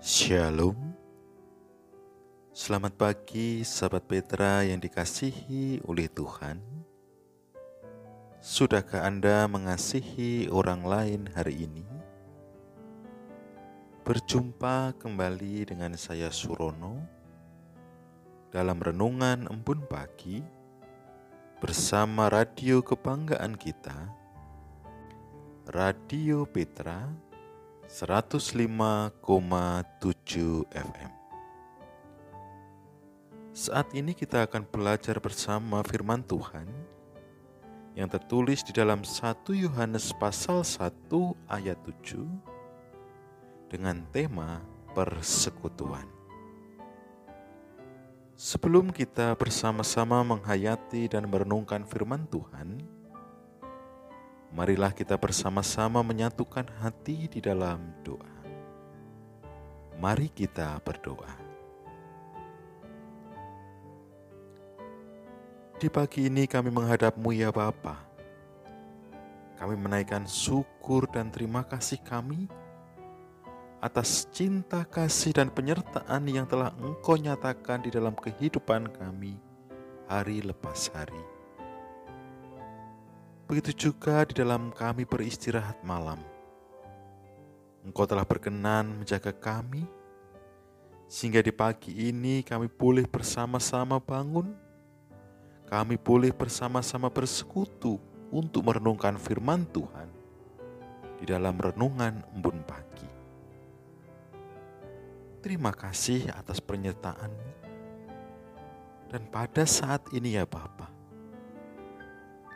Shalom Selamat pagi sahabat Petra yang dikasihi oleh Tuhan Sudahkah Anda mengasihi orang lain hari ini? Berjumpa kembali dengan saya Surono Dalam Renungan Embun Pagi Bersama radio kebanggaan kita Radio Petra 105,7 FM. Saat ini kita akan belajar bersama firman Tuhan yang tertulis di dalam 1 Yohanes pasal 1 ayat 7 dengan tema persekutuan. Sebelum kita bersama-sama menghayati dan merenungkan firman Tuhan, marilah kita bersama-sama menyatukan hati di dalam doa. Mari kita berdoa. Di pagi ini kami menghadapmu ya Bapa. Kami menaikkan syukur dan terima kasih kami atas cinta kasih dan penyertaan yang telah Engkau nyatakan di dalam kehidupan kami hari lepas hari. Begitu juga di dalam kami beristirahat malam. Engkau telah berkenan menjaga kami, sehingga di pagi ini kami boleh bersama-sama bangun, kami boleh bersama-sama bersekutu untuk merenungkan firman Tuhan di dalam renungan embun pagi. Terima kasih atas penyertaanmu. Dan pada saat ini ya Bapak,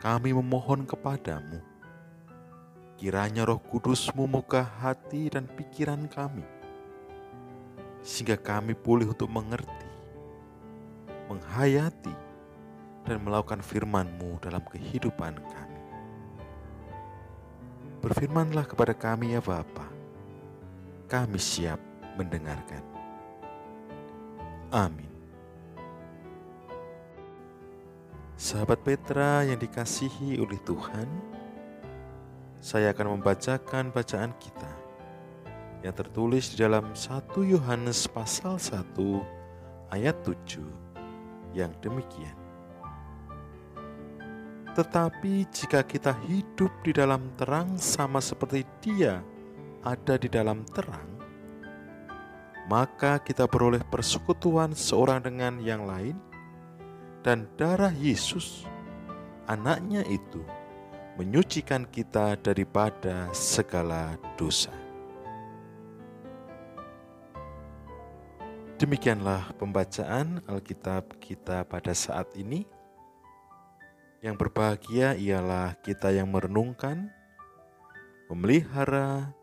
kami memohon kepadamu, kiranya roh kudusmu muka hati dan pikiran kami, sehingga kami boleh untuk mengerti, menghayati, dan melakukan firman-Mu dalam kehidupan kami. Berfirmanlah kepada kami ya Bapa, kami siap mendengarkan. Amin. Sahabat Petra yang dikasihi oleh Tuhan, saya akan membacakan bacaan kita yang tertulis di dalam 1 Yohanes pasal 1 ayat 7 yang demikian. Tetapi jika kita hidup di dalam terang sama seperti dia ada di dalam terang, maka kita beroleh persekutuan seorang dengan yang lain, dan darah Yesus, anaknya itu, menyucikan kita daripada segala dosa. Demikianlah pembacaan Alkitab kita pada saat ini. Yang berbahagia ialah kita yang merenungkan, memelihara,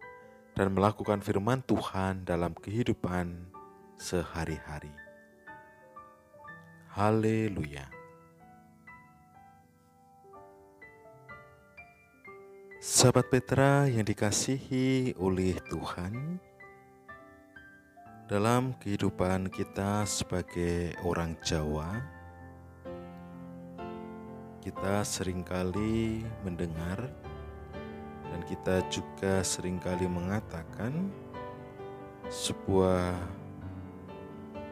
dan melakukan firman Tuhan dalam kehidupan sehari-hari. Haleluya. Sahabat Petra yang dikasihi oleh Tuhan, dalam kehidupan kita sebagai orang Jawa, kita sering kali mendengar dan kita juga sering kali mengatakan sebuah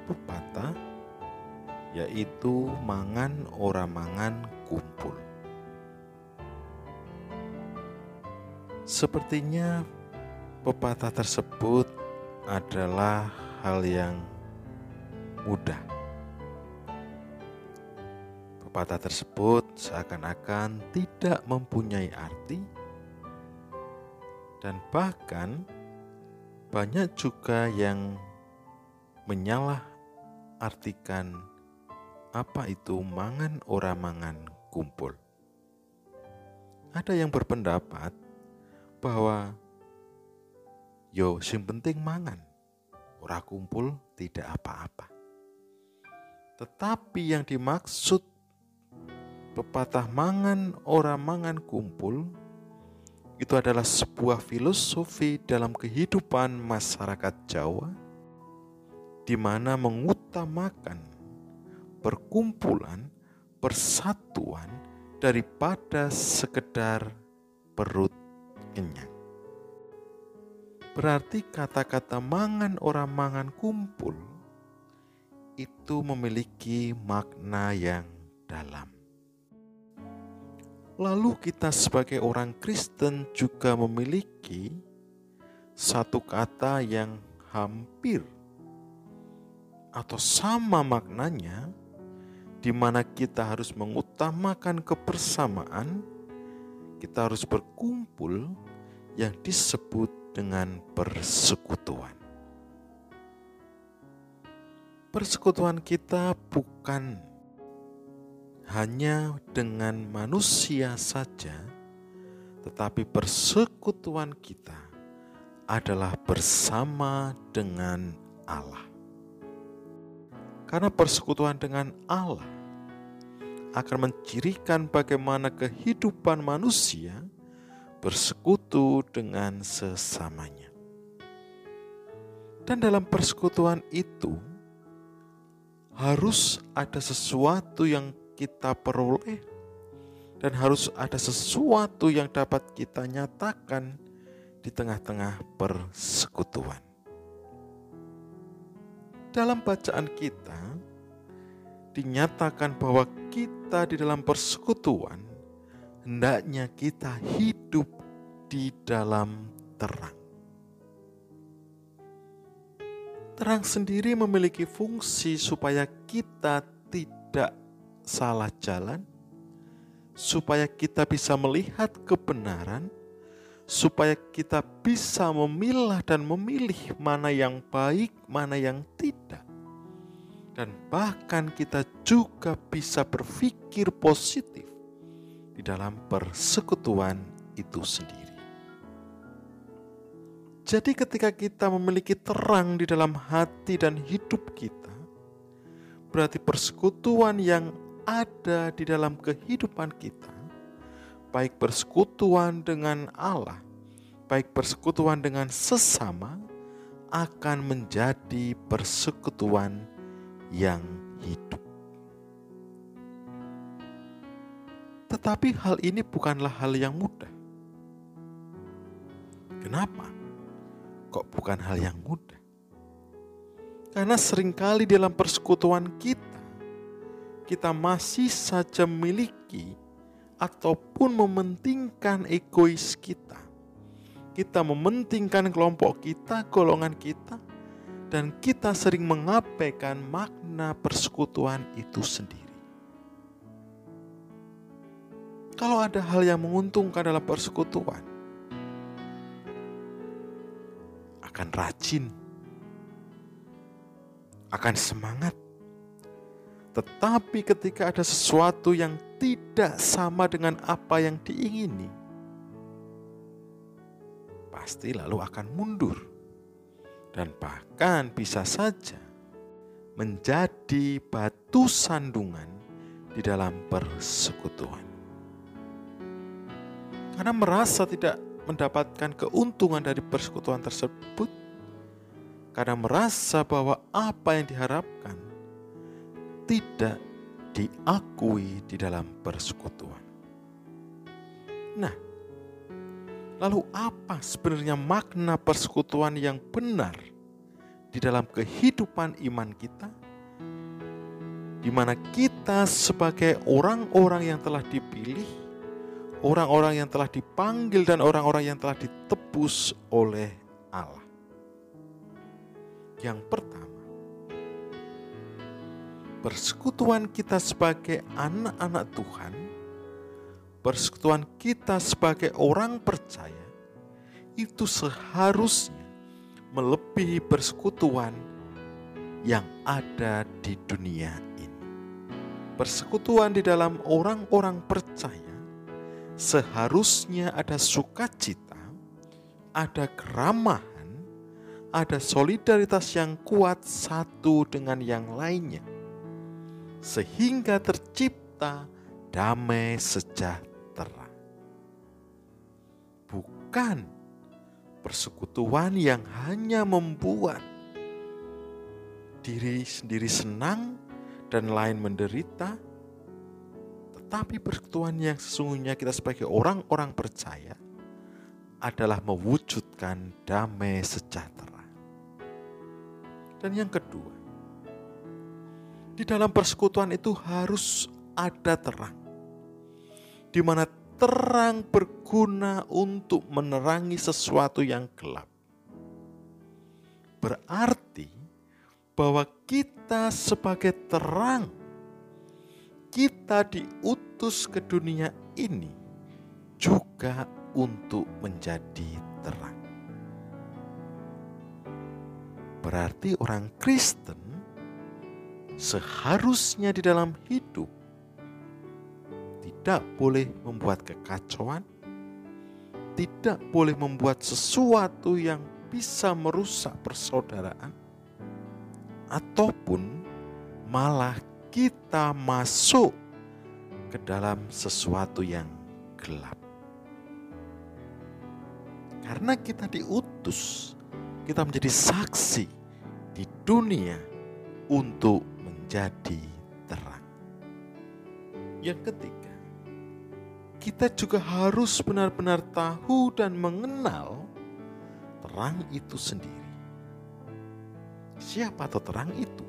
pepatah yaitu mangan ora mangan kumpul. Sepertinya pepatah tersebut adalah hal yang mudah. Pepatah tersebut seakan-akan tidak mempunyai arti, dan bahkan banyak juga yang menyalah artikan apa itu mangan ora mangan kumpul. Ada yang berpendapat bahwa yo sing penting mangan, ora kumpul tidak apa-apa. Tetapi yang dimaksud pepatah mangan ora mangan kumpul itu adalah sebuah filosofi dalam kehidupan masyarakat Jawa di mana mengutamakan perkumpulan, persatuan daripada sekedar perut kenyang. berarti kata-kata mangan orang mangan kumpul itu memiliki makna yang dalam. Lalu kita sebagai orang Kristen juga memiliki satu kata yang hampir atau sama maknanya di mana kita harus mengutamakan kebersamaan, kita harus berkumpul yang disebut dengan persekutuan. Persekutuan kita bukan hanya dengan manusia saja, tetapi persekutuan kita adalah bersama dengan Allah. Karena persekutuan dengan Allah akan mencirikan bagaimana kehidupan manusia bersekutu dengan sesamanya. Dan dalam persekutuan itu harus ada sesuatu yang kita peroleh dan harus ada sesuatu yang dapat kita nyatakan di tengah-tengah persekutuan dalam bacaan kita dinyatakan bahwa kita di dalam persekutuan hendaknya kita hidup di dalam terang. Terang sendiri memiliki fungsi supaya kita tidak salah jalan, supaya kita bisa melihat kebenaran, supaya kita bisa memilah dan memilih mana yang baik, mana yang tidak. Dan bahkan kita juga bisa berpikir positif di dalam persekutuan itu sendiri. Jadi ketika kita memiliki terang di dalam hati dan hidup kita, berarti persekutuan yang ada di dalam kehidupan kita baik persekutuan dengan Allah, baik persekutuan dengan sesama, akan menjadi persekutuan yang hidup. Tetapi hal ini bukanlah hal yang mudah. Kenapa? Kok bukan hal yang mudah? Karena sering kali dalam persekutuan kita, kita masih saja memiliki ataupun mementingkan egois kita. Kita mementingkan kelompok kita, golongan kita, dan kita sering mengabaikan makna persekutuan itu sendiri. Kalau ada hal yang menguntungkan dalam persekutuan, akan rajin, akan semangat, tetapi ketika ada sesuatu yang tidak sama dengan apa yang diingini, pasti lalu akan mundur dan bahkan bisa saja menjadi batu sandungan di dalam persekutuan. Karena merasa tidak mendapatkan keuntungan dari persekutuan tersebut, karena merasa bahwa apa yang diharapkan tidak diakui di dalam persekutuan. Nah, lalu apa sebenarnya makna persekutuan yang benar di dalam kehidupan iman kita? Di mana kita sebagai orang-orang yang telah dipilih, orang-orang yang telah dipanggil dan orang-orang yang telah ditebus oleh Allah. Yang pertama, persekutuan kita sebagai anak-anak Tuhan, persekutuan kita sebagai orang percaya, itu seharusnya melebihi persekutuan yang ada di dunia ini. Persekutuan di dalam orang-orang percaya seharusnya ada sukacita, ada keramahan, ada solidaritas yang kuat satu dengan yang lainnya sehingga tercipta damai sejahtera. Bukan persekutuan yang hanya membuat diri sendiri senang dan lain menderita, tetapi persekutuan yang sesungguhnya kita sebagai orang-orang percaya adalah mewujudkan damai sejahtera. Dan yang kedua, di dalam persekutuan itu harus ada terang, di mana terang berguna untuk menerangi sesuatu yang gelap. Berarti bahwa kita sebagai terang, kita diutus ke dunia ini juga untuk menjadi terang. Berarti orang Kristen seharusnya di dalam hidup tidak boleh membuat kekacauan, tidak boleh membuat sesuatu yang bisa merusak persaudaraan, ataupun malah kita masuk ke dalam sesuatu yang gelap. Karena kita diutus, kita menjadi saksi di dunia untuk menjadi terang. Yang ketiga, kita juga harus benar-benar tahu dan mengenal terang itu sendiri. Siapa atau terang itu?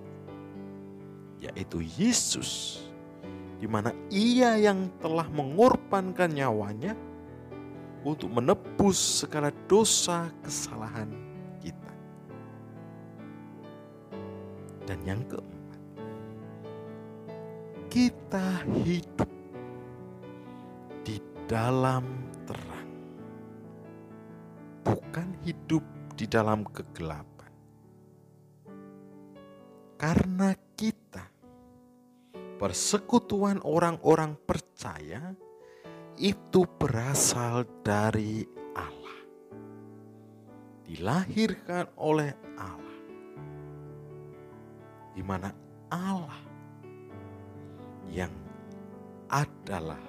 Yaitu Yesus, di mana Ia yang telah mengorbankan nyawanya untuk menebus segala dosa kesalahan kita. Dan yang keempat, kita hidup di dalam terang, bukan hidup di dalam kegelapan. Karena kita persekutuan orang-orang percaya itu berasal dari Allah. Dilahirkan oleh Allah. Di mana Allah yang adalah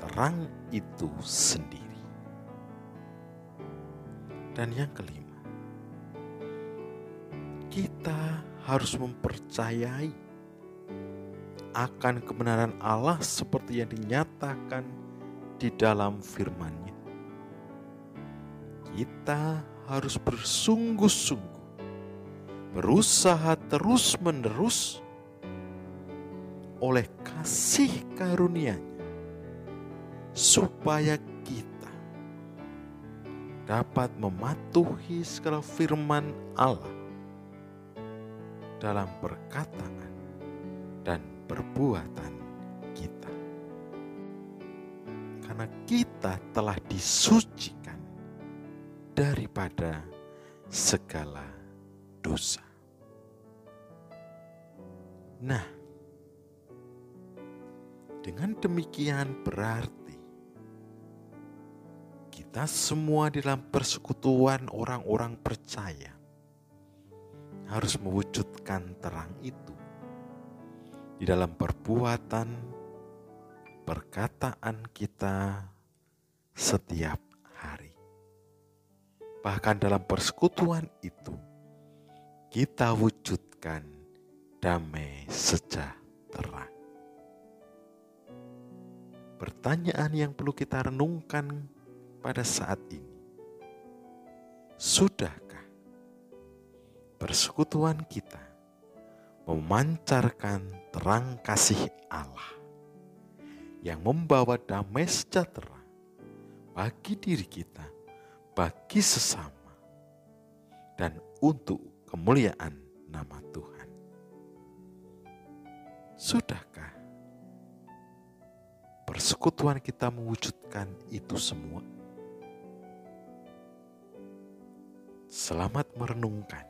terang itu sendiri. Dan yang kelima, kita harus mempercayai akan kebenaran Allah seperti yang dinyatakan di dalam firman-Nya. Kita harus bersungguh-sungguh, berusaha terus-menerus oleh kasih karunia-Nya, supaya kita dapat mematuhi segala firman Allah dalam perkataan dan perbuatan kita. Karena kita telah disucikan daripada segala dosa. Nah, dengan demikian berarti kita semua dalam persekutuan orang-orang percaya harus mewujudkan terang itu di dalam perbuatan, perkataan kita setiap hari. Bahkan dalam persekutuan itu, kita wujudkan damai sejahtera. Pertanyaan yang perlu kita renungkan pada saat ini, sudahkah persekutuan kita memancarkan terang kasih Allah yang membawa damai sejahtera bagi diri kita, bagi sesama, dan untuk kemuliaan nama Tuhan. Sudahkah persekutuan kita mewujudkan itu semua? Selamat merenungkan.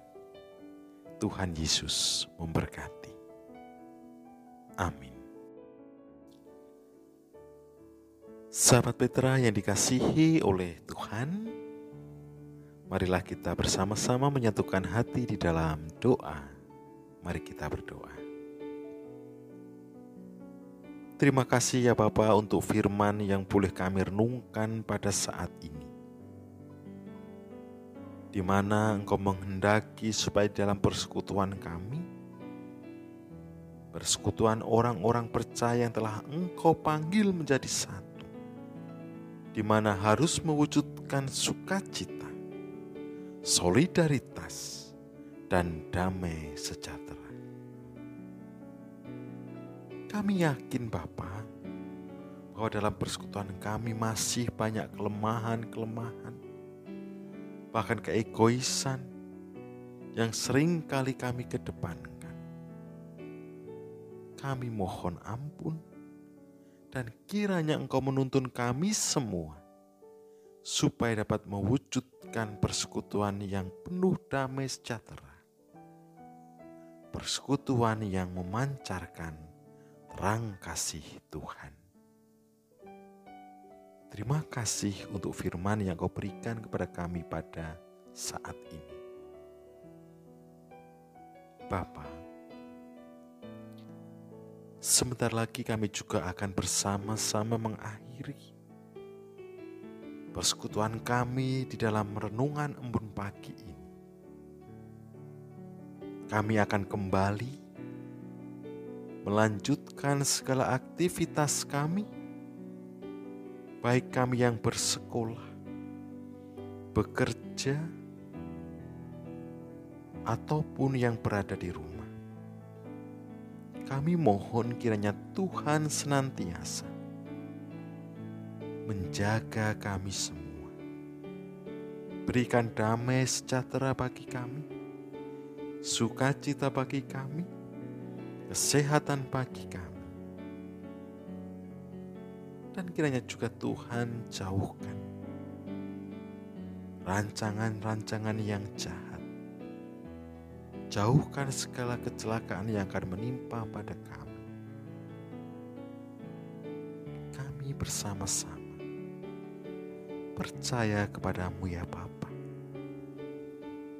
Tuhan Yesus memberkati. Amin. Sahabat Petra yang dikasihi oleh Tuhan, marilah kita bersama-sama menyatukan hati di dalam doa. Mari kita berdoa. Terima kasih ya Bapa untuk firman yang boleh kami renungkan pada saat ini di mana Engkau menghendaki supaya dalam persekutuan kami, persekutuan orang-orang percaya yang telah Engkau panggil menjadi satu, di mana harus mewujudkan sukacita, solidaritas, dan damai sejahtera. Kami yakin Bapa bahwa dalam persekutuan kami masih banyak kelemahan-kelemahan, bahkan keegoisan yang sering kali kami kedepankan. Kami mohon ampun dan kiranya Engkau menuntun kami semua supaya dapat mewujudkan persekutuan yang penuh damai sejahtera. Persekutuan yang memancarkan terang kasih Tuhan. Terima kasih untuk firman yang kau berikan kepada kami pada saat ini. Bapa, sebentar lagi kami juga akan bersama-sama mengakhiri persekutuan kami di dalam renungan embun pagi ini. Kami akan kembali melanjutkan segala aktivitas kami baik kami yang bersekolah, bekerja, ataupun yang berada di rumah. Kami mohon kiranya Tuhan senantiasa menjaga kami semua. Berikan damai sejahtera bagi kami, sukacita bagi kami, kesehatan bagi kami dan kiranya juga Tuhan jauhkan rancangan-rancangan yang jahat. Jauhkan segala kecelakaan yang akan menimpa pada kami. Kami bersama-sama percaya kepadamu ya Bapa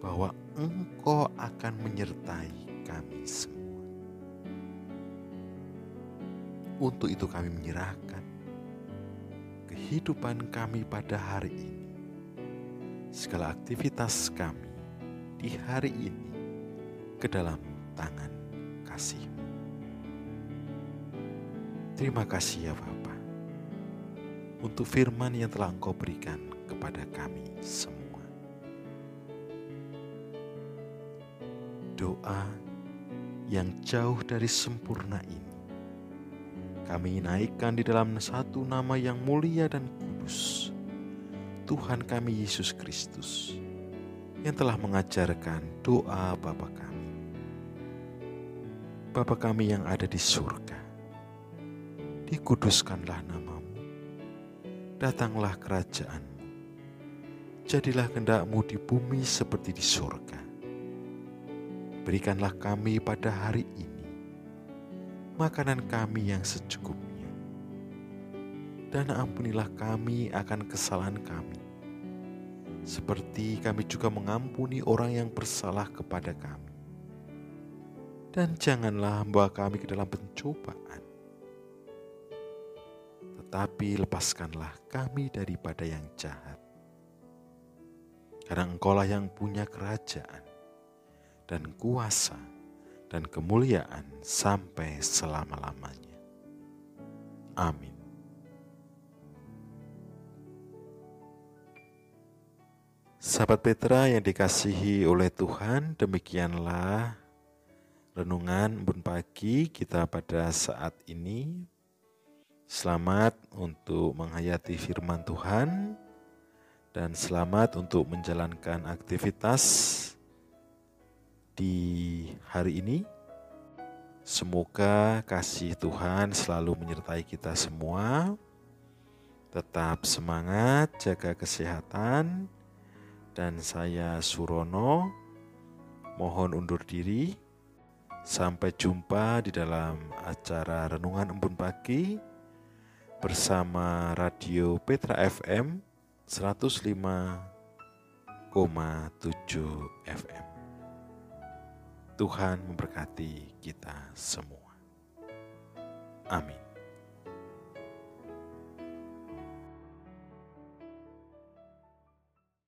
bahwa Engkau akan menyertai kami semua. Untuk itu kami menyerahkan kehidupan kami pada hari ini, segala aktivitas kami di hari ini ke dalam tangan kasih. Terima kasih ya Bapa untuk firman yang telah Engkau berikan kepada kami semua. Doa yang jauh dari sempurna ini kami naikkan di dalam satu nama yang mulia dan kudus, Tuhan kami Yesus Kristus, yang telah mengajarkan doa Bapa kami. Bapa kami yang ada di surga, dikuduskanlah namamu, datanglah kerajaanmu, jadilah kehendakmu di bumi seperti di surga. Berikanlah kami pada hari ini makanan kami yang secukupnya. Dan ampunilah kami akan kesalahan kami, seperti kami juga mengampuni orang yang bersalah kepada kami. Dan janganlah membawa kami ke dalam pencobaan, tetapi lepaskanlah kami daripada yang jahat. Karena engkaulah yang punya kerajaan dan kuasa dan kemuliaan sampai selama-lamanya. Amin. Sahabat Petra yang dikasihi oleh Tuhan, demikianlah renungan embun pagi kita pada saat ini. Selamat untuk menghayati firman Tuhan dan selamat untuk menjalankan aktivitas di hari ini. Semoga kasih Tuhan selalu menyertai kita semua. Tetap semangat, jaga kesehatan, dan saya Surono mohon undur diri. Sampai jumpa di dalam acara Renungan Embun Pagi bersama Radio Petra FM 105,7 FM. Tuhan memberkati kita semua. Amin.